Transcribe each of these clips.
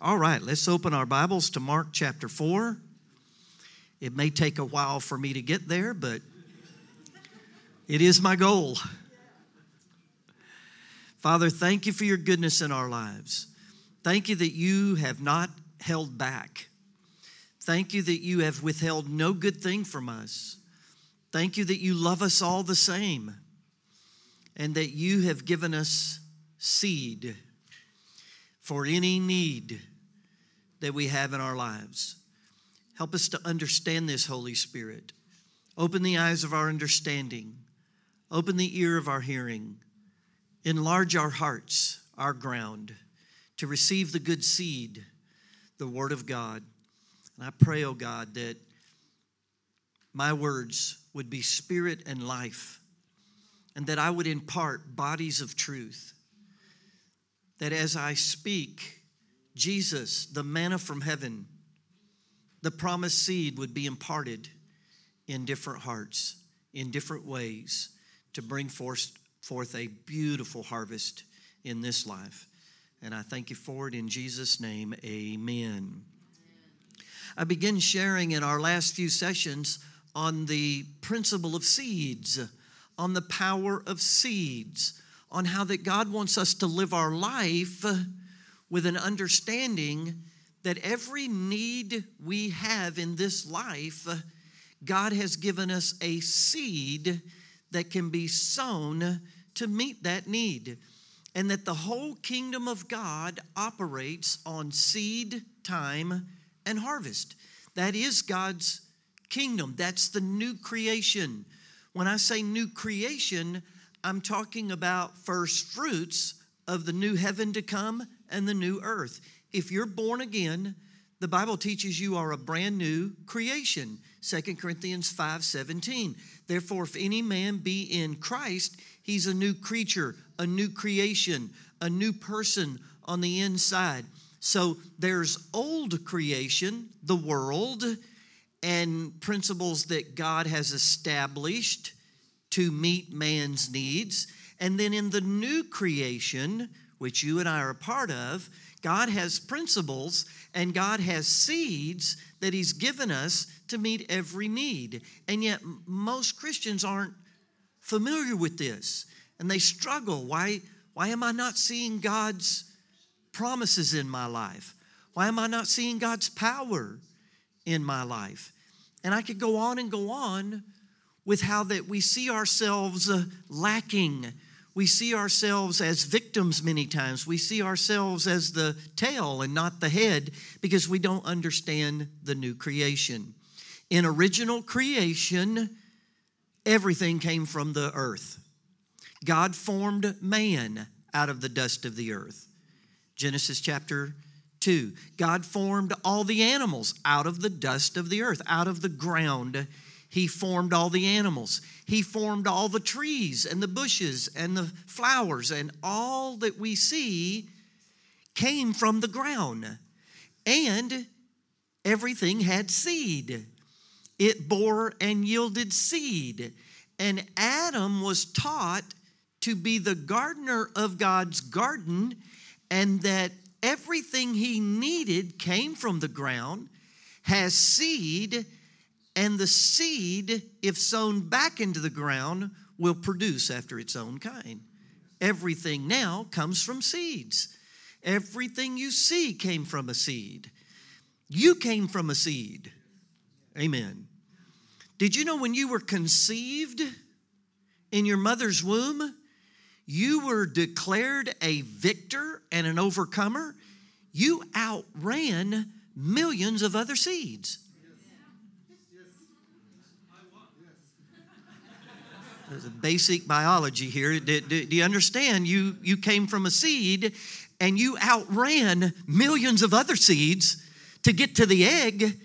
All right, let's open our Bibles to Mark chapter 4. It may take a while for me to get there, but it is my goal. Father, thank you for your goodness in our lives. Thank you that you have not held back. Thank you that you have withheld no good thing from us. Thank you that you love us all the same and that you have given us seed for any need that we have in our lives. Help us to understand this, Holy Spirit. Open the eyes of our understanding, open the ear of our hearing, enlarge our hearts, our ground, to receive the good seed, the Word of God. And I pray, oh God, that my words would be spirit and life, and that I would impart bodies of truth. That as I speak, Jesus, the manna from heaven, the promised seed would be imparted in different hearts, in different ways, to bring forth, forth a beautiful harvest in this life. And I thank you for it in Jesus' name. Amen. I begin sharing in our last few sessions on the principle of seeds, on the power of seeds, on how that God wants us to live our life uh, with an understanding that every need we have in this life, uh, God has given us a seed that can be sown to meet that need. And that the whole kingdom of God operates on seed, time, and harvest. That is God's kingdom. That's the new creation. When I say new creation, I'm talking about first fruits of the new heaven to come and the new earth. If you're born again, the Bible teaches you are a brand new creation. 2 Corinthians 5 17. Therefore, if any man be in Christ, he's a new creature, a new creation, a new person on the inside. So there's old creation, the world, and principles that God has established to meet man's needs. And then in the new creation, which you and I are a part of, God has principles and God has seeds that He's given us to meet every need. And yet, most Christians aren't familiar with this and they struggle. Why, why am I not seeing God's promises in my life? Why am I not seeing God's power in my life? And I could go on and go on with how that we see ourselves uh, lacking we see ourselves as victims many times. We see ourselves as the tail and not the head because we don't understand the new creation. In original creation, everything came from the earth. God formed man out of the dust of the earth. Genesis chapter 2. God formed all the animals out of the dust of the earth, out of the ground he formed all the animals. He formed all the trees and the bushes and the flowers, and all that we see came from the ground. And everything had seed, it bore and yielded seed. And Adam was taught to be the gardener of God's garden, and that everything he needed came from the ground, has seed and the seed, if sown back into the ground, will produce after its own kind. Everything now comes from seeds. Everything you see came from a seed. You came from a seed. Amen. Did you know when you were conceived in your mother's womb, you were declared a victor and an overcomer? You outran millions of other seeds. Basic biology here. Do, do, do, you understand? You, you came from a seed and you outran millions of other seeds to get to the egg,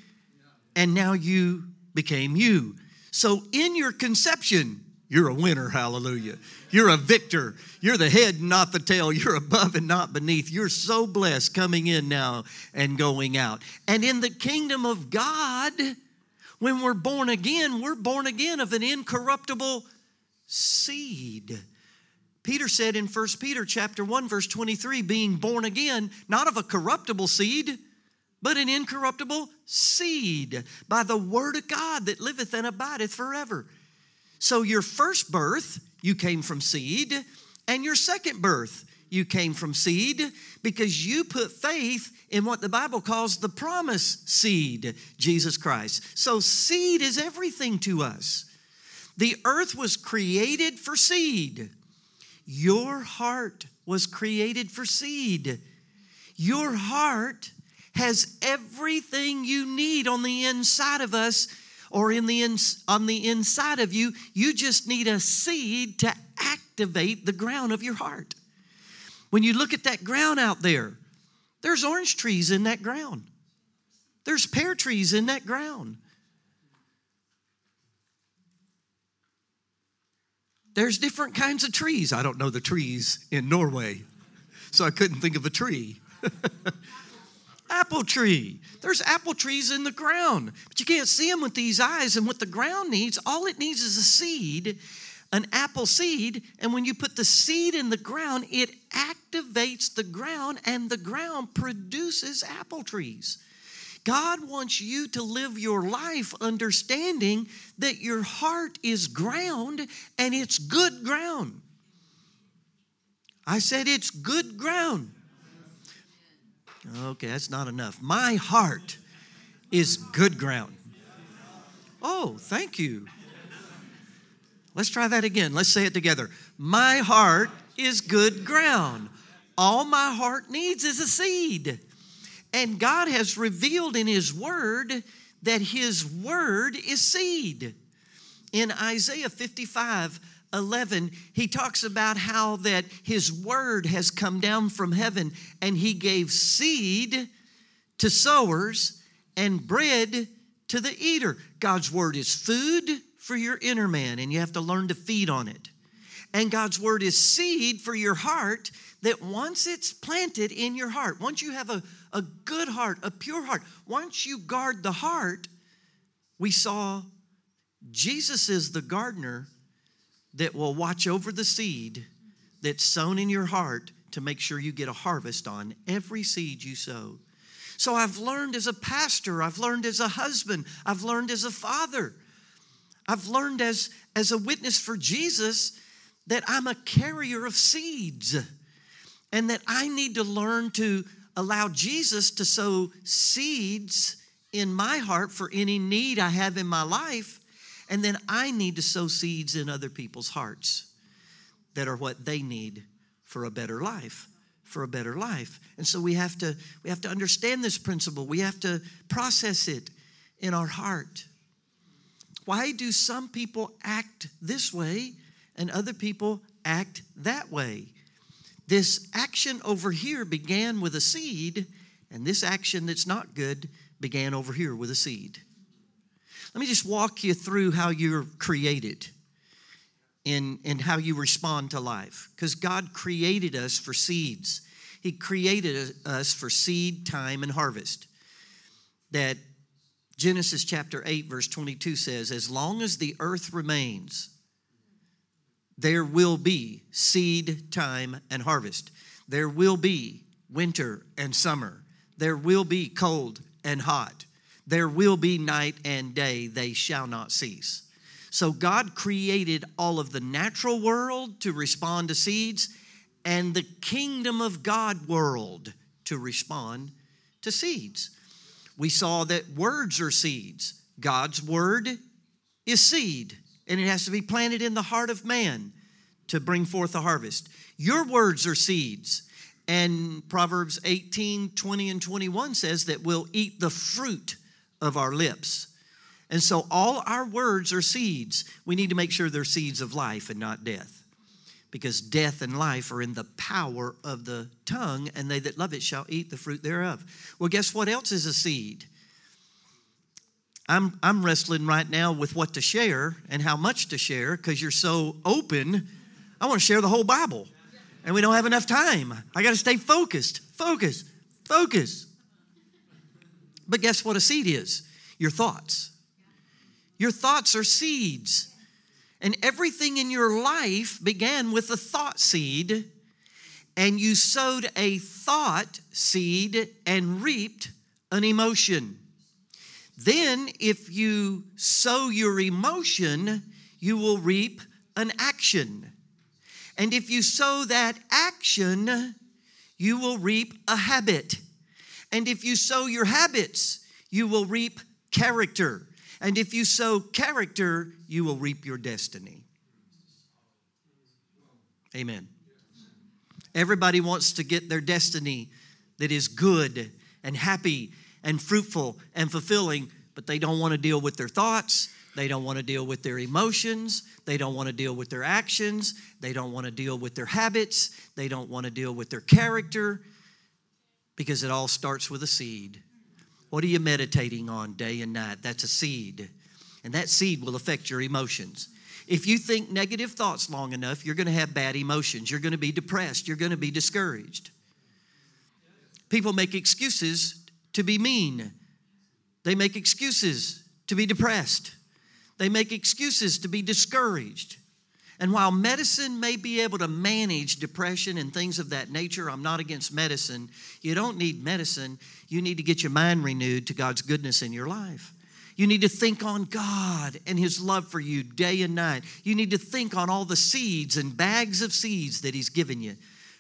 and now you became you. So, in your conception, you're a winner, hallelujah. You're a victor. You're the head, not the tail. You're above and not beneath. You're so blessed coming in now and going out. And in the kingdom of God, when we're born again, we're born again of an incorruptible seed. Peter said in 1 Peter chapter 1 verse 23 being born again not of a corruptible seed but an incorruptible seed by the word of God that liveth and abideth forever. So your first birth you came from seed and your second birth you came from seed because you put faith in what the Bible calls the promise seed, Jesus Christ. So seed is everything to us. The earth was created for seed. Your heart was created for seed. Your heart has everything you need on the inside of us or in the ins- on the inside of you. You just need a seed to activate the ground of your heart. When you look at that ground out there, there's orange trees in that ground. There's pear trees in that ground. There's different kinds of trees. I don't know the trees in Norway, so I couldn't think of a tree. apple tree. There's apple trees in the ground, but you can't see them with these eyes. And what the ground needs, all it needs is a seed, an apple seed. And when you put the seed in the ground, it activates the ground, and the ground produces apple trees. God wants you to live your life understanding that your heart is ground and it's good ground. I said it's good ground. Okay, that's not enough. My heart is good ground. Oh, thank you. Let's try that again. Let's say it together. My heart is good ground. All my heart needs is a seed. And God has revealed in His Word that His Word is seed. In Isaiah 55, 11, he talks about how that his word has come down from heaven and he gave seed to sowers and bread to the eater. God's word is food for your inner man and you have to learn to feed on it. And God's word is seed for your heart that once it's planted in your heart, once you have a, a good heart, a pure heart, once you guard the heart, we saw Jesus is the gardener that will watch over the seed that's sown in your heart to make sure you get a harvest on every seed you sow. So I've learned as a pastor, I've learned as a husband, I've learned as a father, I've learned as, as a witness for Jesus that I'm a carrier of seeds and that I need to learn to allow Jesus to sow seeds in my heart for any need I have in my life and then I need to sow seeds in other people's hearts that are what they need for a better life for a better life. And so we have to we have to understand this principle. We have to process it in our heart. Why do some people act this way and other people act that way this action over here began with a seed and this action that's not good began over here with a seed let me just walk you through how you're created and, and how you respond to life. Because God created us for seeds, He created us for seed, time, and harvest. That Genesis chapter 8, verse 22 says, As long as the earth remains, there will be seed, time, and harvest. There will be winter and summer. There will be cold and hot. There will be night and day, they shall not cease. So God created all of the natural world to respond to seeds and the kingdom of God world to respond to seeds. We saw that words are seeds. God's word is seed, and it has to be planted in the heart of man to bring forth a harvest. Your words are seeds. And Proverbs 18, 20, and 21 says that we'll eat the fruit of our lips. And so all our words are seeds. We need to make sure they're seeds of life and not death. Because death and life are in the power of the tongue, and they that love it shall eat the fruit thereof. Well, guess what else is a seed? I'm, I'm wrestling right now with what to share and how much to share because you're so open. I want to share the whole Bible, and we don't have enough time. I got to stay focused, focus, focus. But guess what a seed is? Your thoughts. Your thoughts are seeds. And everything in your life began with a thought seed, and you sowed a thought seed and reaped an emotion. Then, if you sow your emotion, you will reap an action. And if you sow that action, you will reap a habit. And if you sow your habits, you will reap character. And if you sow character, you will reap your destiny. Amen. Everybody wants to get their destiny that is good and happy and fruitful and fulfilling, but they don't want to deal with their thoughts. They don't want to deal with their emotions. They don't want to deal with their actions. They don't want to deal with their habits. They don't want to deal with their character because it all starts with a seed. What are you meditating on day and night? That's a seed. And that seed will affect your emotions. If you think negative thoughts long enough, you're going to have bad emotions. You're going to be depressed. You're going to be discouraged. People make excuses to be mean, they make excuses to be depressed, they make excuses to be discouraged. And while medicine may be able to manage depression and things of that nature, I'm not against medicine. You don't need medicine. You need to get your mind renewed to God's goodness in your life. You need to think on God and His love for you day and night. You need to think on all the seeds and bags of seeds that He's given you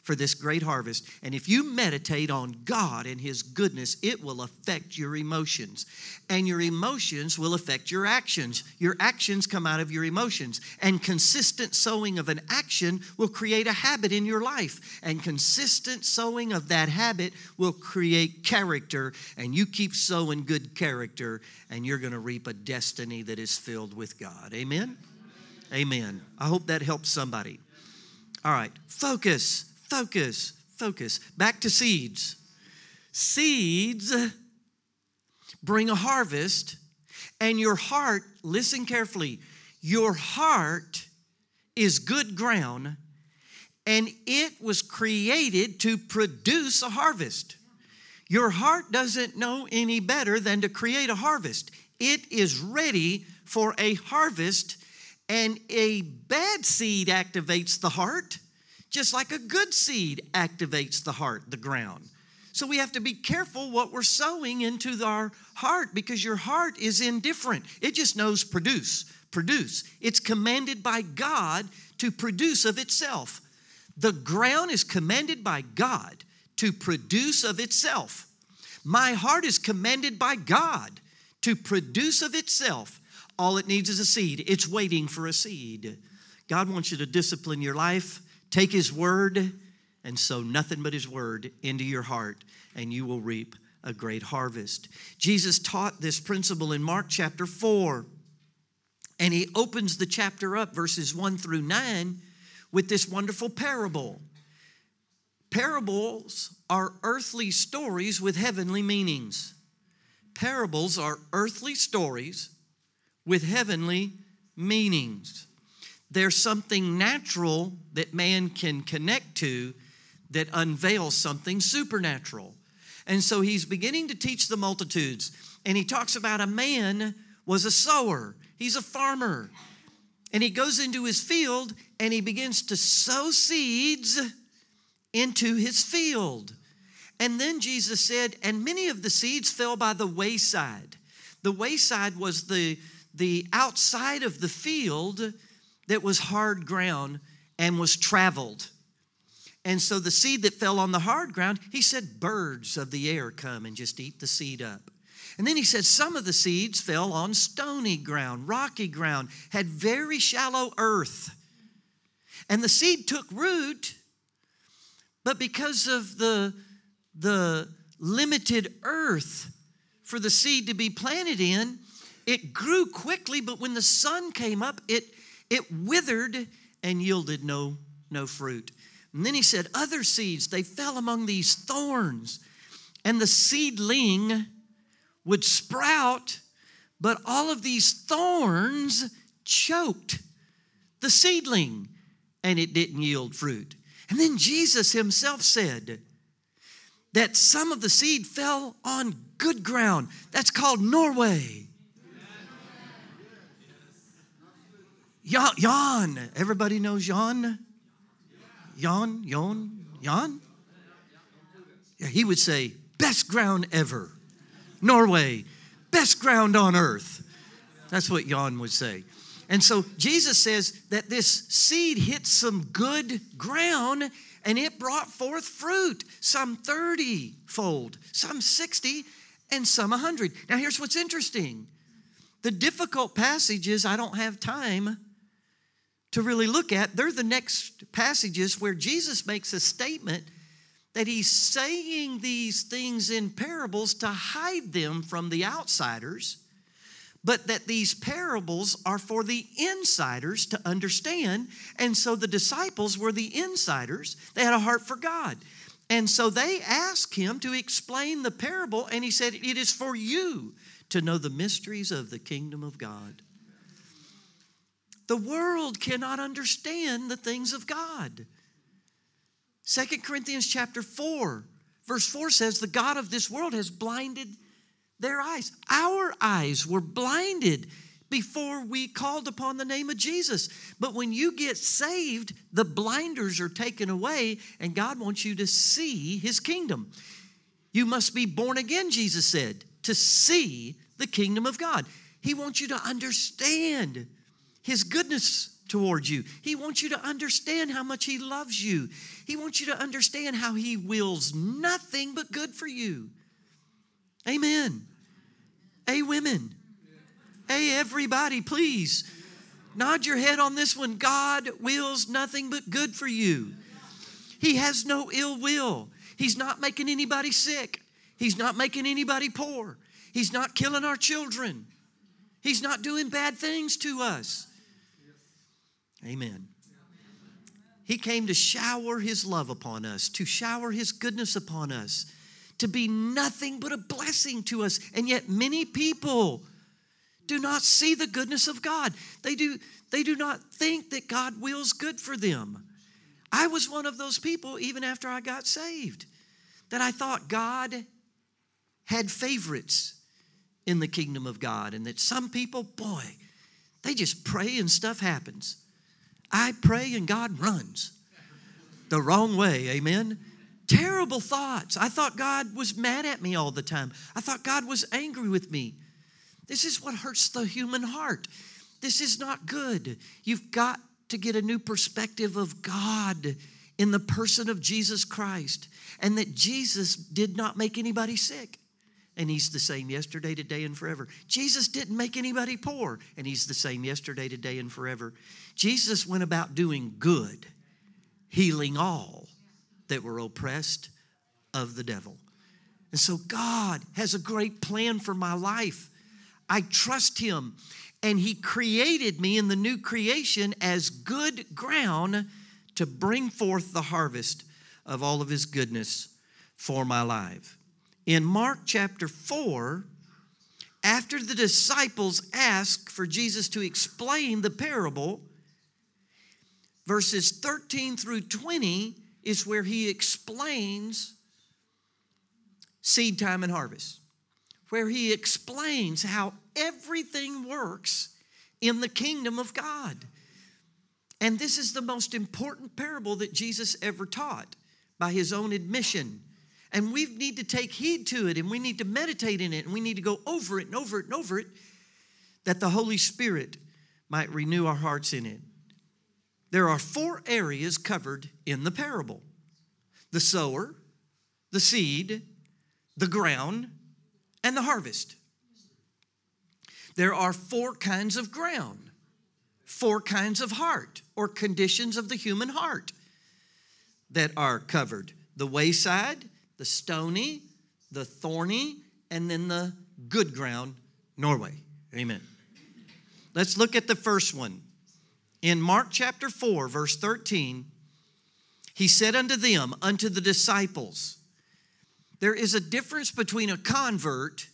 for this great harvest. And if you meditate on God and His goodness, it will affect your emotions. And your emotions will affect your actions. Your actions come out of your emotions. And consistent sowing of an action will create a habit in your life. And consistent sowing of that habit will create character. And you keep sowing good character, and you're going to reap a destiny that is filled with God. Amen? Amen. I hope that helps somebody. All right, focus Focus, focus. Back to seeds. Seeds bring a harvest, and your heart, listen carefully, your heart is good ground, and it was created to produce a harvest. Your heart doesn't know any better than to create a harvest. It is ready for a harvest, and a bad seed activates the heart just like a good seed activates the heart, the ground. So we have to be careful what we're sowing into our heart because your heart is indifferent. It just knows produce, produce. It's commanded by God to produce of itself. The ground is commanded by God to produce of itself. My heart is commanded by God to produce of itself. All it needs is a seed. It's waiting for a seed. God wants you to discipline your life Take His word and sow nothing but His word into your heart, and you will reap a great harvest. Jesus taught this principle in Mark chapter 4, and He opens the chapter up, verses 1 through 9, with this wonderful parable. Parables are earthly stories with heavenly meanings. Parables are earthly stories with heavenly meanings there's something natural that man can connect to that unveils something supernatural. And so he's beginning to teach the multitudes. And he talks about a man was a sower, he's a farmer. And he goes into his field and he begins to sow seeds into his field. And then Jesus said, and many of the seeds fell by the wayside. The wayside was the, the outside of the field that was hard ground and was traveled. And so the seed that fell on the hard ground, he said, birds of the air come and just eat the seed up. And then he said, some of the seeds fell on stony ground, rocky ground, had very shallow earth. And the seed took root, but because of the, the limited earth for the seed to be planted in, it grew quickly, but when the sun came up, it it withered and yielded no, no fruit. And then he said, Other seeds, they fell among these thorns, and the seedling would sprout, but all of these thorns choked the seedling, and it didn't yield fruit. And then Jesus himself said that some of the seed fell on good ground. That's called Norway. Jan. Everybody knows Jan? Jan, Jan, Jan? Yeah, he would say, best ground ever. Norway, best ground on earth. That's what Jan would say. And so Jesus says that this seed hit some good ground and it brought forth fruit, some 30 fold, some 60, and some 100. Now, here's what's interesting the difficult passages I don't have time to really look at. They're the next passages where Jesus makes a statement that he's saying these things in parables to hide them from the outsiders, but that these parables are for the insiders to understand. And so the disciples were the insiders, they had a heart for God. And so they asked him to explain the parable, and he said, It is for you to know the mysteries of the kingdom of God. The world cannot understand the things of God. Second Corinthians chapter 4, verse 4 says, The God of this world has blinded their eyes. Our eyes were blinded before we called upon the name of Jesus. But when you get saved, the blinders are taken away, and God wants you to see His kingdom. You must be born again, Jesus said, to see the kingdom of God. He wants you to understand his goodness towards you. He wants you to understand how much He loves you. He wants you to understand how He wills nothing but good for you. Amen. Hey, women. Hey, everybody, please nod your head on this one. God wills nothing but good for you. He has no ill will. He's not making anybody sick. He's not making anybody poor. He's not killing our children. He's not doing bad things to us. Amen. He came to shower His love upon us, to shower His goodness upon us, to be nothing but a blessing to us. And yet, many people do not see the goodness of God. They do, they do not think that God wills good for them. I was one of those people, even after I got saved, that I thought God had favorites in the kingdom of God, and that some people, boy, they just pray and stuff happens. I pray and God runs the wrong way. Amen. Terrible thoughts. I thought God was mad at me all the time. I thought God was angry with me. This is what hurts the human heart. This is not good. You've got to get a new perspective of God in the person of Jesus Christ and that Jesus did not make anybody sick and he's the same yesterday, today, and forever. Jesus didn't make anybody poor, and he's the same yesterday, today, and forever. Jesus went about doing good, healing all that were oppressed of the devil. And so God has a great plan for my life. I trust him, and he created me in the new creation as good ground to bring forth the harvest of all of his goodness for my life. In Mark chapter 4, after the disciples ask for Jesus to explain the parable, verses 13 through 20 is where he explains seed time and harvest, where he explains how everything works in the kingdom of God. And this is the most important parable that Jesus ever taught by his own admission. And we need to take heed to it and we need to meditate in it and we need to go over it and over it and over it that the Holy Spirit might renew our hearts in it. There are four areas covered in the parable the sower, the seed, the ground, and the harvest. There are four kinds of ground, four kinds of heart or conditions of the human heart that are covered the wayside, the stony, the thorny, and then the good ground, Norway. Amen. Let's look at the first one. In Mark chapter 4, verse 13, he said unto them, unto the disciples, there is a difference between a convert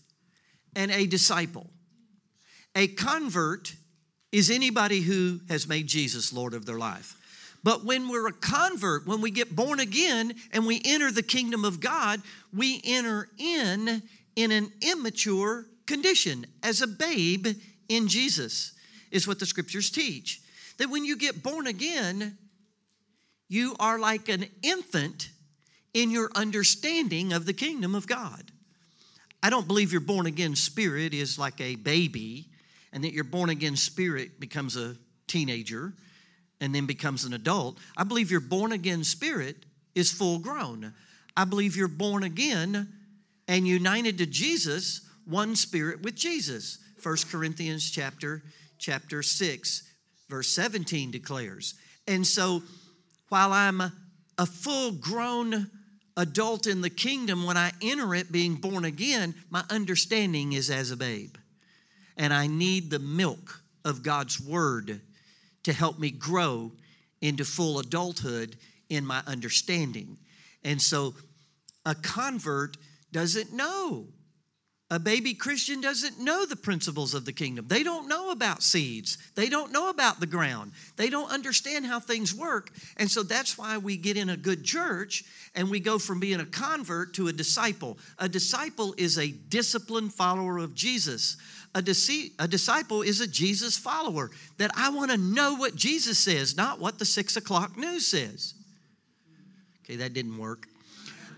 and a disciple. A convert is anybody who has made Jesus Lord of their life. But when we're a convert, when we get born again and we enter the kingdom of God, we enter in in an immature condition as a babe in Jesus, is what the scriptures teach. that when you get born again, you are like an infant in your understanding of the kingdom of God. I don't believe your born again spirit is like a baby and that your born again spirit becomes a teenager and then becomes an adult. I believe your born again spirit is full grown. I believe you're born again and united to Jesus, one spirit with Jesus. 1 Corinthians chapter chapter 6 verse 17 declares. And so while I'm a full grown adult in the kingdom, when I enter it being born again, my understanding is as a babe. And I need the milk of God's word to help me grow into full adulthood in my understanding. And so a convert doesn't know a baby Christian doesn't know the principles of the kingdom. They don't know about seeds. They don't know about the ground. They don't understand how things work. And so that's why we get in a good church and we go from being a convert to a disciple. A disciple is a disciplined follower of Jesus. A, dece- a disciple is a Jesus follower that I want to know what Jesus says, not what the six o'clock news says. Okay, that didn't work.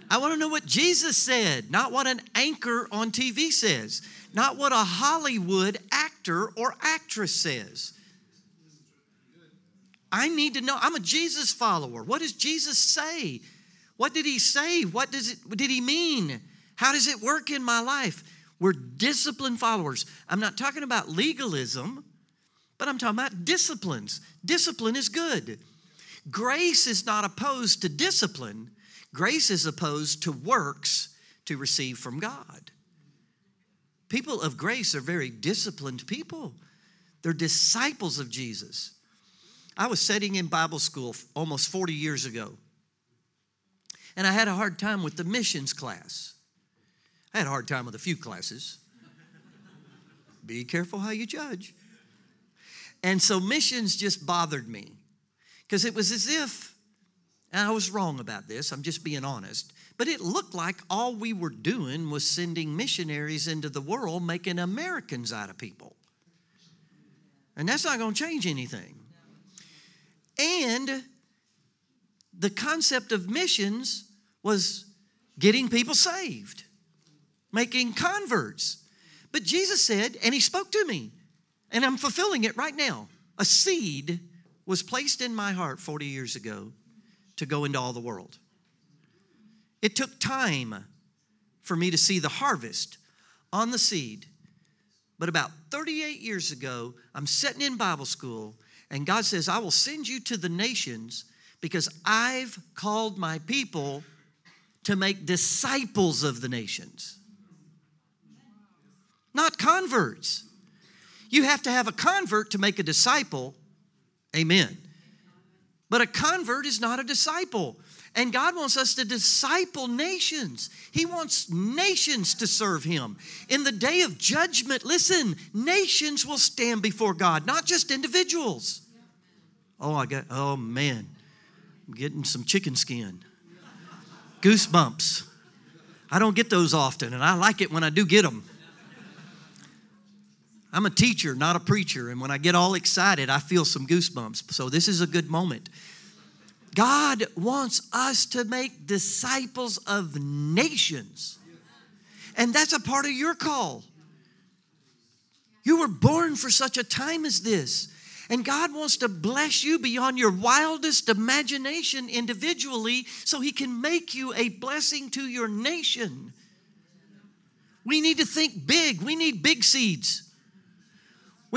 I want to know what Jesus said, not what an anchor on TV says, not what a Hollywood actor or actress says. I need to know. I'm a Jesus follower. What does Jesus say? What did he say? What does it what did he mean? How does it work in my life? We're disciplined followers. I'm not talking about legalism, but I'm talking about disciplines. Discipline is good. Grace is not opposed to discipline. Grace is opposed to works to receive from God. People of grace are very disciplined people, they're disciples of Jesus. I was sitting in Bible school almost 40 years ago, and I had a hard time with the missions class. I had a hard time with a few classes. Be careful how you judge. And so missions just bothered me because it was as if I was wrong about this, I'm just being honest. But it looked like all we were doing was sending missionaries into the world, making Americans out of people. And that's not going to change anything. And the concept of missions was getting people saved, making converts. But Jesus said, and He spoke to me, and I'm fulfilling it right now. A seed was placed in my heart 40 years ago to go into all the world. It took time for me to see the harvest on the seed. But about 38 years ago, I'm sitting in Bible school, and God says, I will send you to the nations because I've called my people to make disciples of the nations, not converts. You have to have a convert to make a disciple. Amen. But a convert is not a disciple. And God wants us to disciple nations. He wants nations to serve Him. In the day of judgment, listen, nations will stand before God, not just individuals. Oh, I got, oh man, I'm getting some chicken skin. Goosebumps. I don't get those often, and I like it when I do get them. I'm a teacher, not a preacher. And when I get all excited, I feel some goosebumps. So this is a good moment. God wants us to make disciples of nations. And that's a part of your call. You were born for such a time as this. And God wants to bless you beyond your wildest imagination individually so He can make you a blessing to your nation. We need to think big. We need big seeds.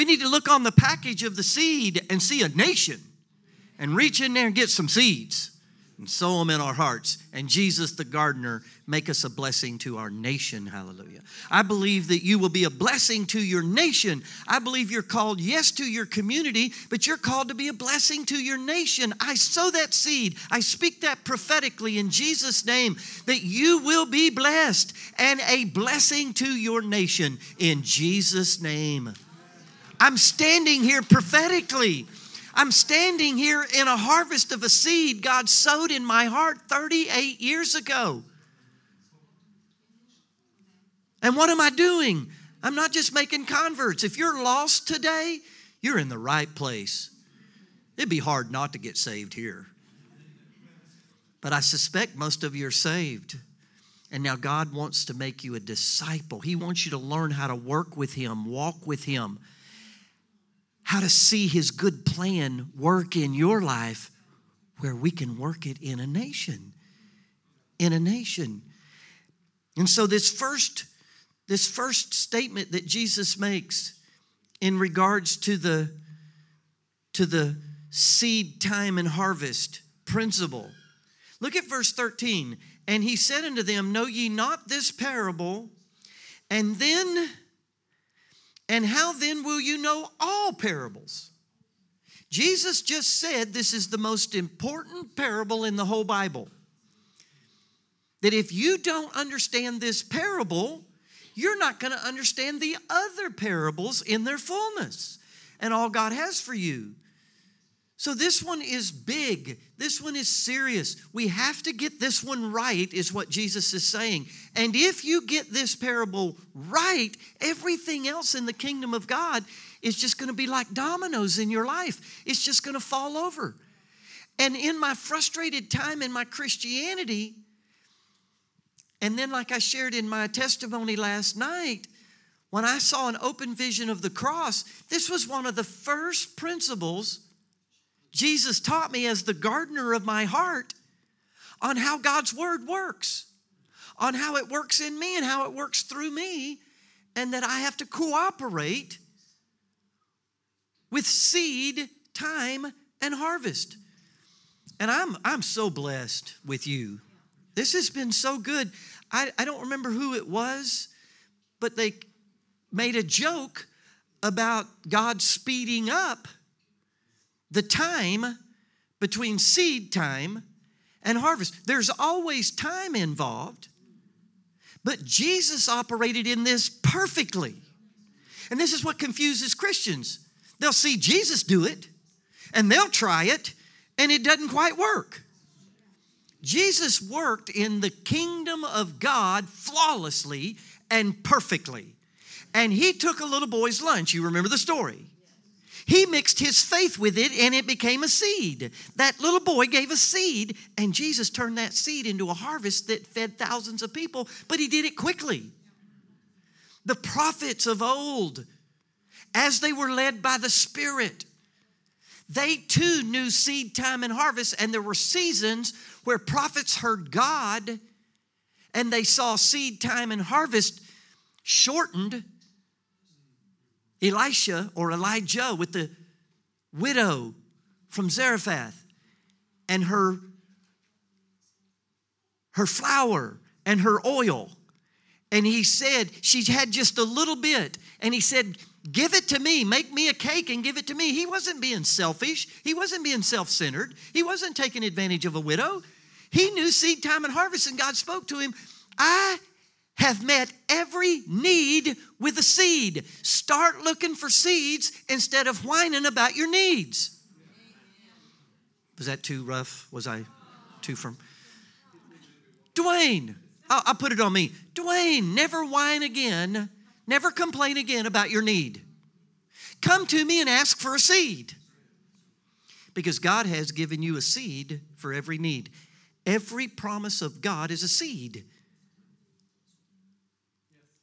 We need to look on the package of the seed and see a nation and reach in there and get some seeds and sow them in our hearts. And Jesus, the gardener, make us a blessing to our nation. Hallelujah. I believe that you will be a blessing to your nation. I believe you're called, yes, to your community, but you're called to be a blessing to your nation. I sow that seed. I speak that prophetically in Jesus' name that you will be blessed and a blessing to your nation in Jesus' name. I'm standing here prophetically. I'm standing here in a harvest of a seed God sowed in my heart 38 years ago. And what am I doing? I'm not just making converts. If you're lost today, you're in the right place. It'd be hard not to get saved here. But I suspect most of you are saved. And now God wants to make you a disciple. He wants you to learn how to work with Him, walk with Him, how to see His good plan work in your life where we can work it in a nation. In a nation. And so this first this first statement that Jesus makes in regards to the to the seed time and harvest principle. Look at verse 13. And he said unto them, Know ye not this parable? And then, and how then will you know all parables? Jesus just said this is the most important parable in the whole Bible. That if you don't understand this parable, you're not going to understand the other parables in their fullness and all God has for you. So this one is big. This one is serious. We have to get this one right, is what Jesus is saying. And if you get this parable right, everything else in the kingdom of God is just going to be like dominoes in your life. It's just going to fall over. And in my frustrated time in my Christianity, and then, like I shared in my testimony last night, when I saw an open vision of the cross, this was one of the first principles Jesus taught me as the gardener of my heart on how God's word works, on how it works in me and how it works through me, and that I have to cooperate with seed, time, and harvest. And I'm, I'm so blessed with you. This has been so good. I, I don't remember who it was, but they made a joke about God speeding up the time between seed time and harvest. There's always time involved, but Jesus operated in this perfectly. And this is what confuses Christians. They'll see Jesus do it, and they'll try it, and it doesn't quite work. Jesus worked in the kingdom of God flawlessly and perfectly. And he took a little boy's lunch. You remember the story. He mixed his faith with it and it became a seed. That little boy gave a seed, and Jesus turned that seed into a harvest that fed thousands of people, but he did it quickly. The prophets of old, as they were led by the Spirit, they too knew seed time and harvest, and there were seasons where prophets heard God and they saw seed time and harvest shortened Elisha or Elijah with the widow from Zarephath and her her flour and her oil. And he said, she had just a little bit. And he said, Give it to me. Make me a cake and give it to me. He wasn't being selfish. He wasn't being self centered. He wasn't taking advantage of a widow. He knew seed time and harvest, and God spoke to him I have met every need with a seed. Start looking for seeds instead of whining about your needs. Was that too rough? Was I too firm? Dwayne, I'll, I'll put it on me. Dwayne, never whine again, never complain again about your need. Come to me and ask for a seed. Because God has given you a seed for every need. Every promise of God is a seed.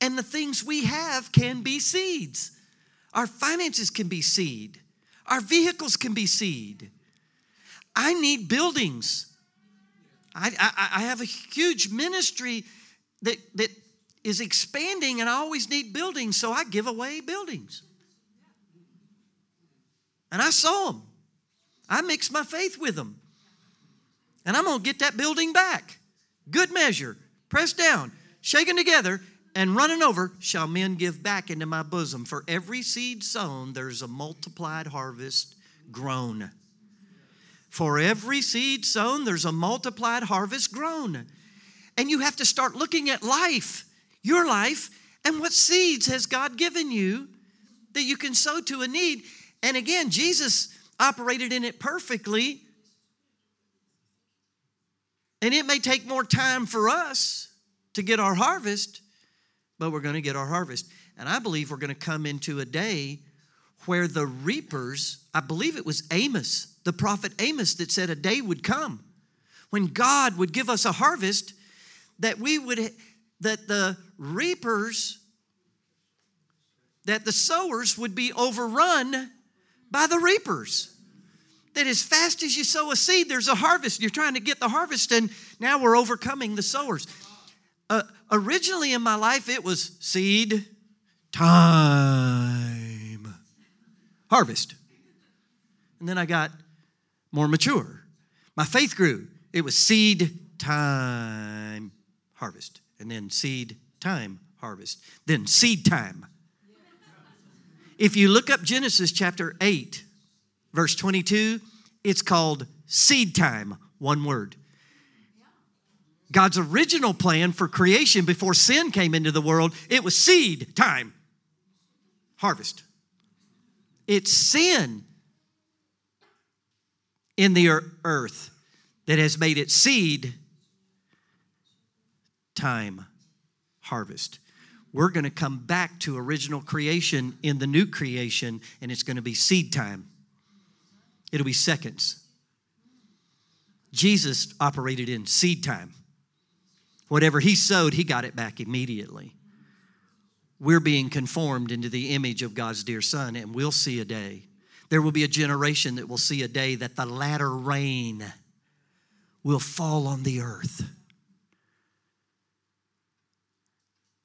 And the things we have can be seeds. Our finances can be seed. Our vehicles can be seed. I need buildings. I, I, I have a huge ministry that, that is expanding, and I always need buildings, so I give away buildings. And I sow them. I mix my faith with them. And I'm going to get that building back. Good measure, pressed down, shaken together, and running over shall men give back into my bosom. For every seed sown, there's a multiplied harvest grown. For every seed sown, there's a multiplied harvest grown. And you have to start looking at life, your life, and what seeds has God given you that you can sow to a need. And again, Jesus operated in it perfectly. And it may take more time for us to get our harvest, but we're going to get our harvest. And I believe we're going to come into a day where the reapers, I believe it was Amos, the prophet Amos, that said a day would come when God would give us a harvest that we would, that the reapers, that the sowers would be overrun by the reapers. That as fast as you sow a seed, there's a harvest. You're trying to get the harvest, and now we're overcoming the sowers. Uh, originally in my life, it was seed, time, harvest. And then I got more mature. My faith grew. It was seed, time, harvest. And then seed, time, harvest. Then seed time. If you look up Genesis chapter 8, verse 22, it's called seed time, one word. God's original plan for creation before sin came into the world, it was seed time, harvest. It's sin in the earth that has made it seed time, harvest. We're going to come back to original creation in the new creation, and it's going to be seed time. It'll be seconds. Jesus operated in seed time. Whatever he sowed, he got it back immediately. We're being conformed into the image of God's dear Son, and we'll see a day. There will be a generation that will see a day that the latter rain will fall on the earth.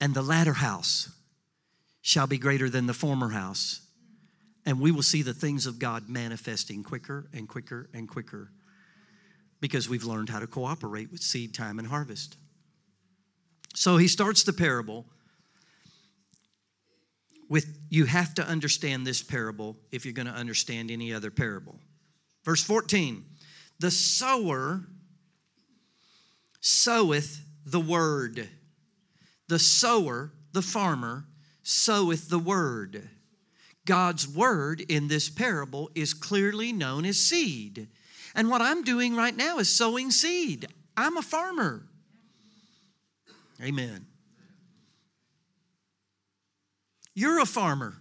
And the latter house shall be greater than the former house. And we will see the things of God manifesting quicker and quicker and quicker because we've learned how to cooperate with seed time and harvest. So he starts the parable with you have to understand this parable if you're going to understand any other parable. Verse 14 The sower soweth the word. The sower, the farmer, soweth the word. God's word in this parable is clearly known as seed. And what I'm doing right now is sowing seed. I'm a farmer. Amen. You're a farmer.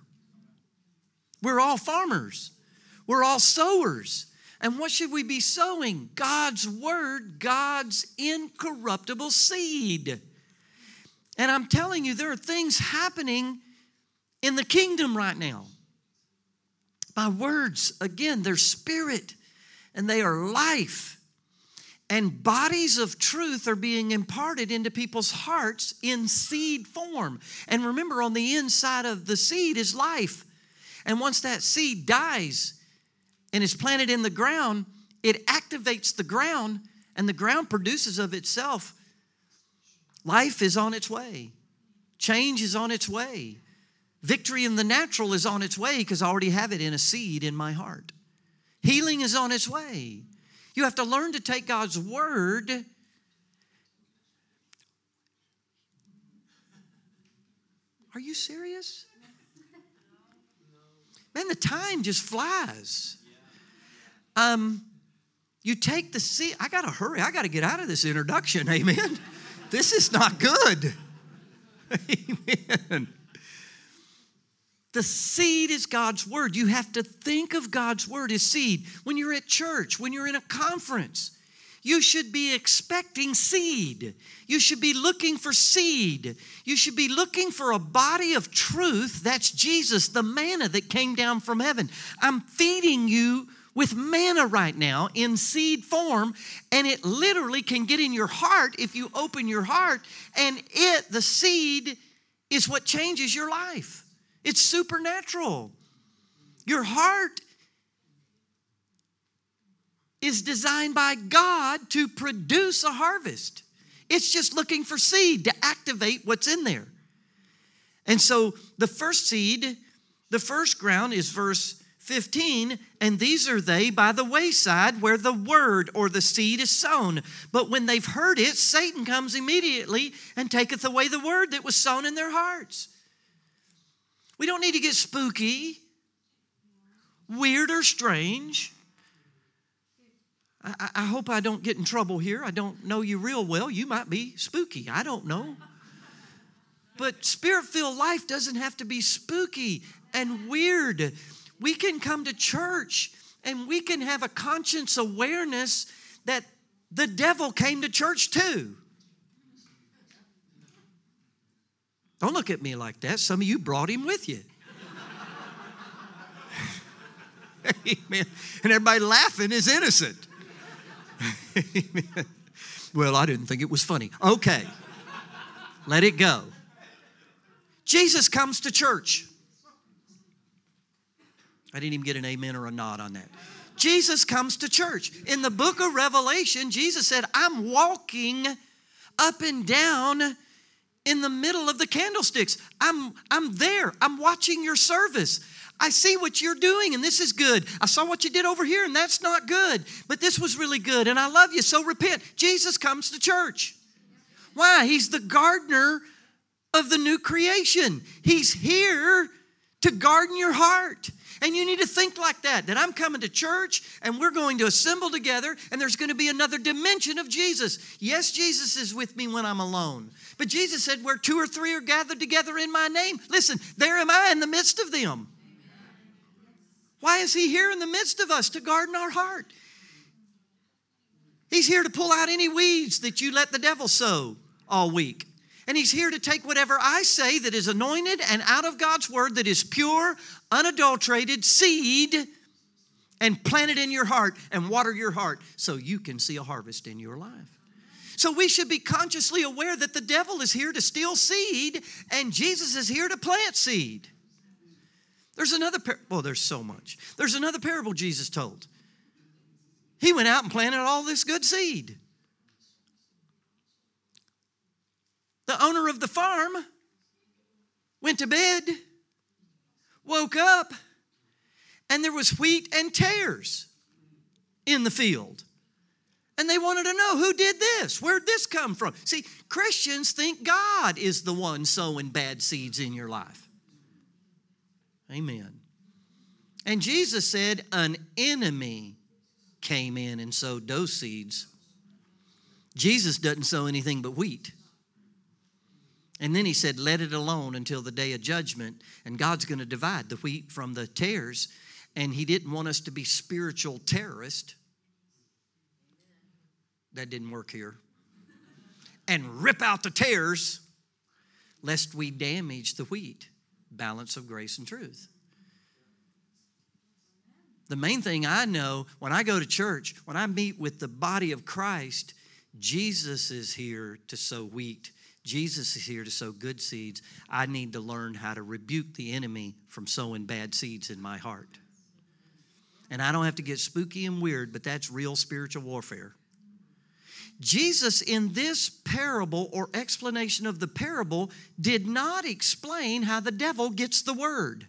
We're all farmers. We're all sowers. And what should we be sowing? God's word, God's incorruptible seed. And I'm telling you, there are things happening in the kingdom right now. My words, again, they're spirit and they are life. And bodies of truth are being imparted into people's hearts in seed form. And remember, on the inside of the seed is life. And once that seed dies and is planted in the ground, it activates the ground, and the ground produces of itself. Life is on its way, change is on its way. Victory in the natural is on its way because I already have it in a seed in my heart. Healing is on its way. You have to learn to take God's word. Are you serious? Man, the time just flies. Um, you take the seed. I got to hurry. I got to get out of this introduction. Amen. this is not good. Amen. The seed is God's word. You have to think of God's word as seed. When you're at church, when you're in a conference, you should be expecting seed. You should be looking for seed. You should be looking for a body of truth. That's Jesus, the manna that came down from heaven. I'm feeding you with manna right now in seed form, and it literally can get in your heart if you open your heart, and it, the seed, is what changes your life. It's supernatural. Your heart is designed by God to produce a harvest. It's just looking for seed to activate what's in there. And so the first seed, the first ground is verse 15, and these are they by the wayside where the word or the seed is sown. But when they've heard it, Satan comes immediately and taketh away the word that was sown in their hearts. We don't need to get spooky, weird, or strange. I, I, hope I don't get in trouble here. I don't know you real well. You might be spooky. I don't know. But spirit filled life doesn't have to be spooky and weird. we can come to church and we can have a conscience awareness that the devil came to church too. Don't look at me like that. Some of you brought him with you. Amen. And everybody laughing is innocent. Amen. Well, I didn't think it was funny. Okay. Let it go. Jesus comes to church. I didn't even get an amen or a nod on that. Jesus comes to church. In the book of Revelation, Jesus said, I'm walking up and down in the middle of the candlesticks. I'm, I'm there. I'm watching your service. I see what you're doing, and this is good. I saw what you did over here, and that's not good. But this was really good, and I love you, so repent. Jesus comes to church. Why? He's the gardener of the new creation. He's here to garden your heart. And you need to think like that that I'm coming to church and we're going to assemble together and there's going to be another dimension of Jesus. Yes, Jesus is with me when I'm alone. But Jesus said, Where two or three are gathered together in my name, listen, there am I in the midst of them. Why is He here in the midst of us to garden our heart? He's here to pull out any weeds that you let the devil sow all week. And he's here to take whatever I say that is anointed and out of God's word, that is pure, unadulterated seed, and plant it in your heart and water your heart so you can see a harvest in your life. So we should be consciously aware that the devil is here to steal seed and Jesus is here to plant seed. There's another well, there's so much. There's another parable Jesus told. He went out and planted all this good seed. The owner of the farm went to bed, woke up, and there was wheat and tares in the field. And they wanted to know who did this? Where'd this come from? See, Christians think God is the one sowing bad seeds in your life. Amen. And Jesus said, An enemy came in and sowed those seeds. Jesus doesn't sow anything but wheat. And then he said, Let it alone until the day of judgment. And God's going to divide the wheat from the tares. And he didn't want us to be spiritual terrorists. That didn't work here. And rip out the tares, lest we damage the wheat. Balance of grace and truth. The main thing I know when I go to church, when I meet with the body of Christ, Jesus is here to sow wheat Jesus is here to sow good seeds. I need to learn how to rebuke the enemy from sowing bad seeds in my heart. And I don't have to get spooky and weird, but that's real spiritual warfare. Jesus, in this parable or explanation of the parable, did not explain how the devil gets the word.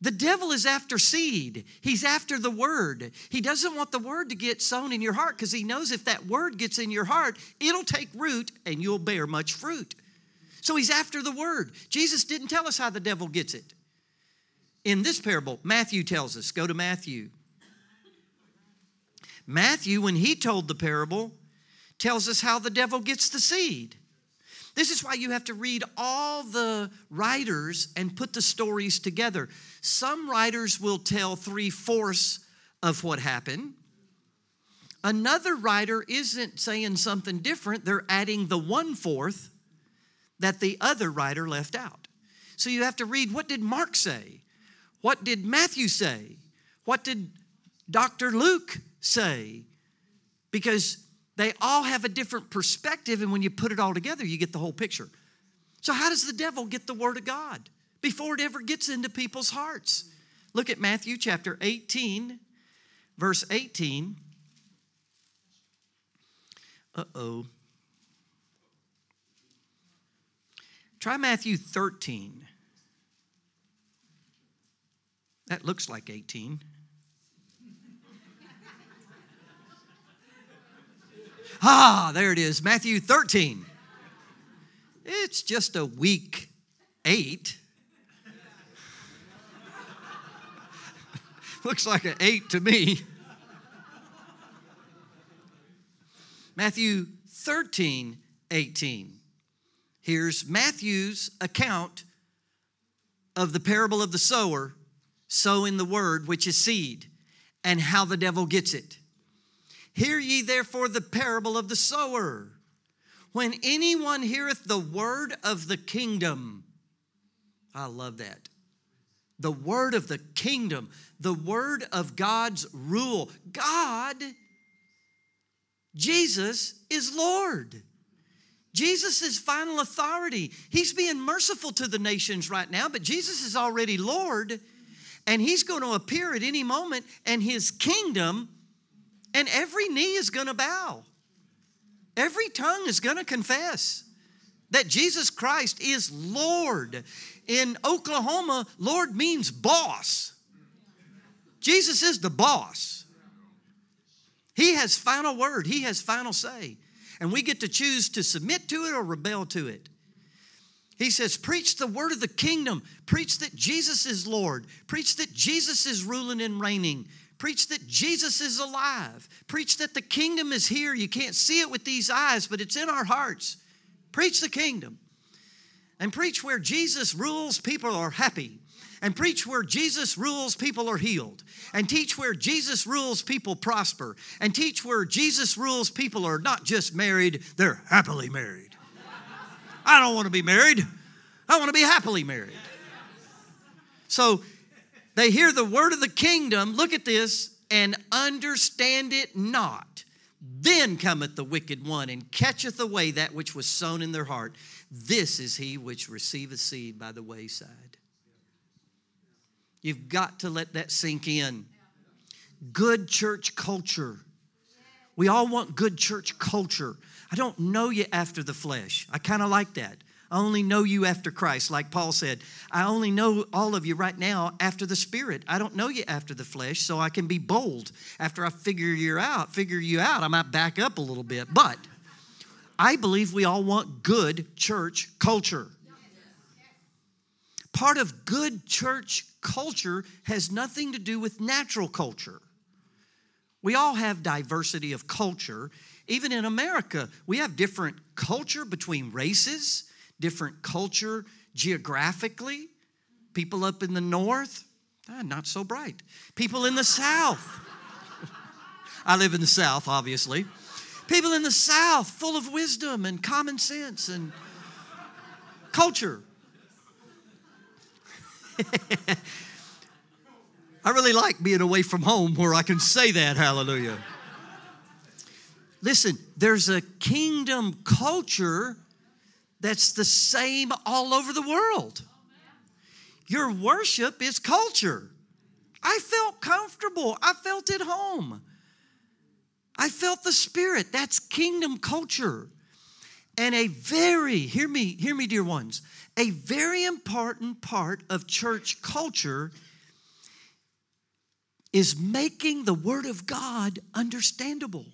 The devil is after seed. He's after the word. He doesn't want the word to get sown in your heart because he knows if that word gets in your heart, it'll take root and you'll bear much fruit. So he's after the word. Jesus didn't tell us how the devil gets it. In this parable, Matthew tells us. Go to Matthew. Matthew, when he told the parable, tells us how the devil gets the seed. This is why you have to read all the writers and put the stories together. Some writers will tell three fourths of what happened. Another writer isn't saying something different, they're adding the one fourth that the other writer left out. So you have to read what did Mark say? What did Matthew say? What did Dr. Luke say? Because they all have a different perspective, and when you put it all together, you get the whole picture. So, how does the devil get the Word of God before it ever gets into people's hearts? Look at Matthew chapter 18, verse 18. Uh oh. Try Matthew 13. That looks like 18. Ah, there it is, Matthew 13. It's just a weak eight. Looks like an eight to me. Matthew 13, 18. Here's Matthew's account of the parable of the sower sowing the word, which is seed, and how the devil gets it. Hear ye therefore the parable of the sower. When anyone heareth the word of the kingdom, I love that. The word of the kingdom, the word of God's rule. God, Jesus is Lord. Jesus is final authority. He's being merciful to the nations right now, but Jesus is already Lord, and He's going to appear at any moment, and His kingdom, and every knee is going to bow. Every tongue is going to confess that Jesus Christ is Lord. In Oklahoma, Lord means boss. Jesus is the boss. He has final word, He has final say. And we get to choose to submit to it or rebel to it. He says, Preach the word of the kingdom. Preach that Jesus is Lord. Preach that Jesus is ruling and reigning. Preach that Jesus is alive. Preach that the kingdom is here. You can't see it with these eyes, but it's in our hearts. Preach the kingdom. And preach where Jesus rules, people are happy. And preach where Jesus rules, people are healed. And teach where Jesus rules, people prosper. And teach where Jesus rules, people are not just married, they're happily married. I don't want to be married, I want to be happily married. So they hear the word of the kingdom, look at this, and understand it not. Then cometh the wicked one and catcheth away that which was sown in their heart. This is he which receiveth seed by the wayside. You've got to let that sink in. Good church culture. We all want good church culture. I don't know you after the flesh. I kind of like that. I only know you after Christ, like Paul said. I only know all of you right now after the Spirit. I don't know you after the flesh, so I can be bold. After I figure you out, figure you out, I might back up a little bit. But I believe we all want good church culture. Part of good church culture has nothing to do with natural culture. We all have diversity of culture. Even in America, we have different culture between races different culture geographically. People up in the north, ah, not so bright. People in the south. I live in the south, obviously. People in the south, full of wisdom and common sense and culture. I really like being away from home where I can say that, hallelujah. Listen, there's a kingdom culture that's the same all over the world. Your worship is culture. I felt comfortable. I felt at home. I felt the spirit. That's kingdom culture. And a very, hear me, hear me, dear ones, a very important part of church culture is making the Word of God understandable.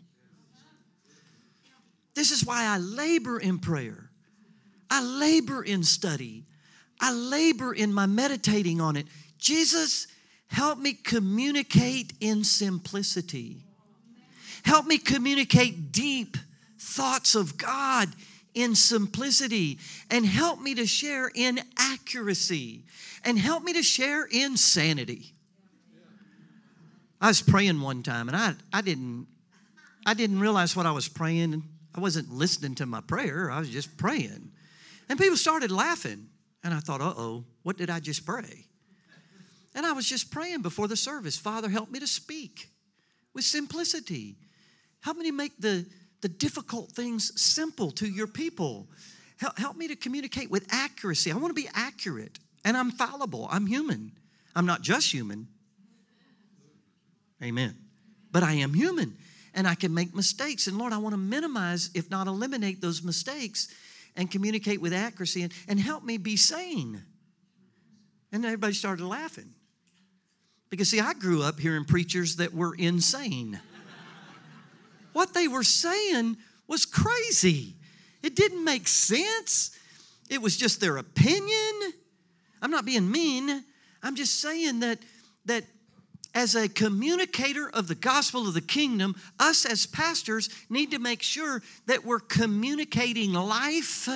This is why I labor in prayer. I labor in study. I labor in my meditating on it. Jesus, help me communicate in simplicity. Help me communicate deep thoughts of God in simplicity. And help me to share in accuracy. And help me to share in sanity. I was praying one time and I, I didn't I didn't realize what I was praying. I wasn't listening to my prayer. I was just praying. And people started laughing. And I thought, uh oh, what did I just pray? And I was just praying before the service Father, help me to speak with simplicity. Help me to make the, the difficult things simple to your people. Help, help me to communicate with accuracy. I want to be accurate, and I'm fallible. I'm human. I'm not just human. Amen. But I am human, and I can make mistakes. And Lord, I want to minimize, if not eliminate, those mistakes and communicate with accuracy and, and help me be sane. And everybody started laughing. Because, see, I grew up hearing preachers that were insane. what they were saying was crazy, it didn't make sense. It was just their opinion. I'm not being mean. I'm just saying that, that as a communicator of the gospel of the kingdom, us as pastors need to make sure that we're communicating life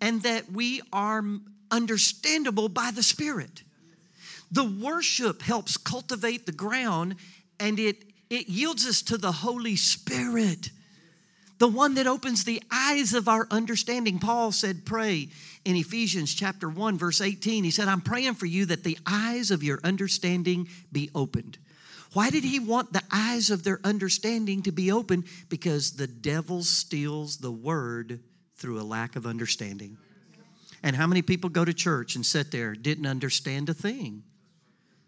and that we are understandable by the Spirit. The worship helps cultivate the ground and it, it yields us to the Holy Spirit, the one that opens the eyes of our understanding. Paul said, Pray in Ephesians chapter 1, verse 18. He said, I'm praying for you that the eyes of your understanding be opened. Why did he want the eyes of their understanding to be open? Because the devil steals the word through a lack of understanding. And how many people go to church and sit there, didn't understand a thing?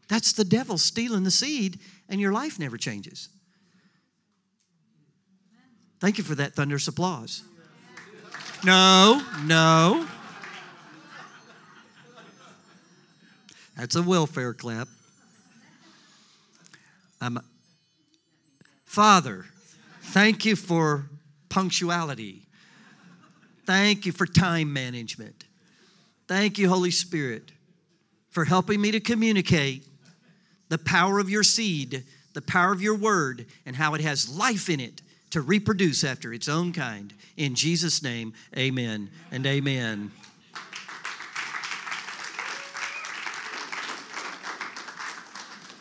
That's the devil stealing the seed, and your life never changes. Thank you for that thunderous applause. No, no. That's a welfare clap. Um, Father, thank you for punctuality. Thank you for time management. Thank you, Holy Spirit, for helping me to communicate the power of your seed, the power of your word, and how it has life in it to reproduce after its own kind. In Jesus' name, amen and amen.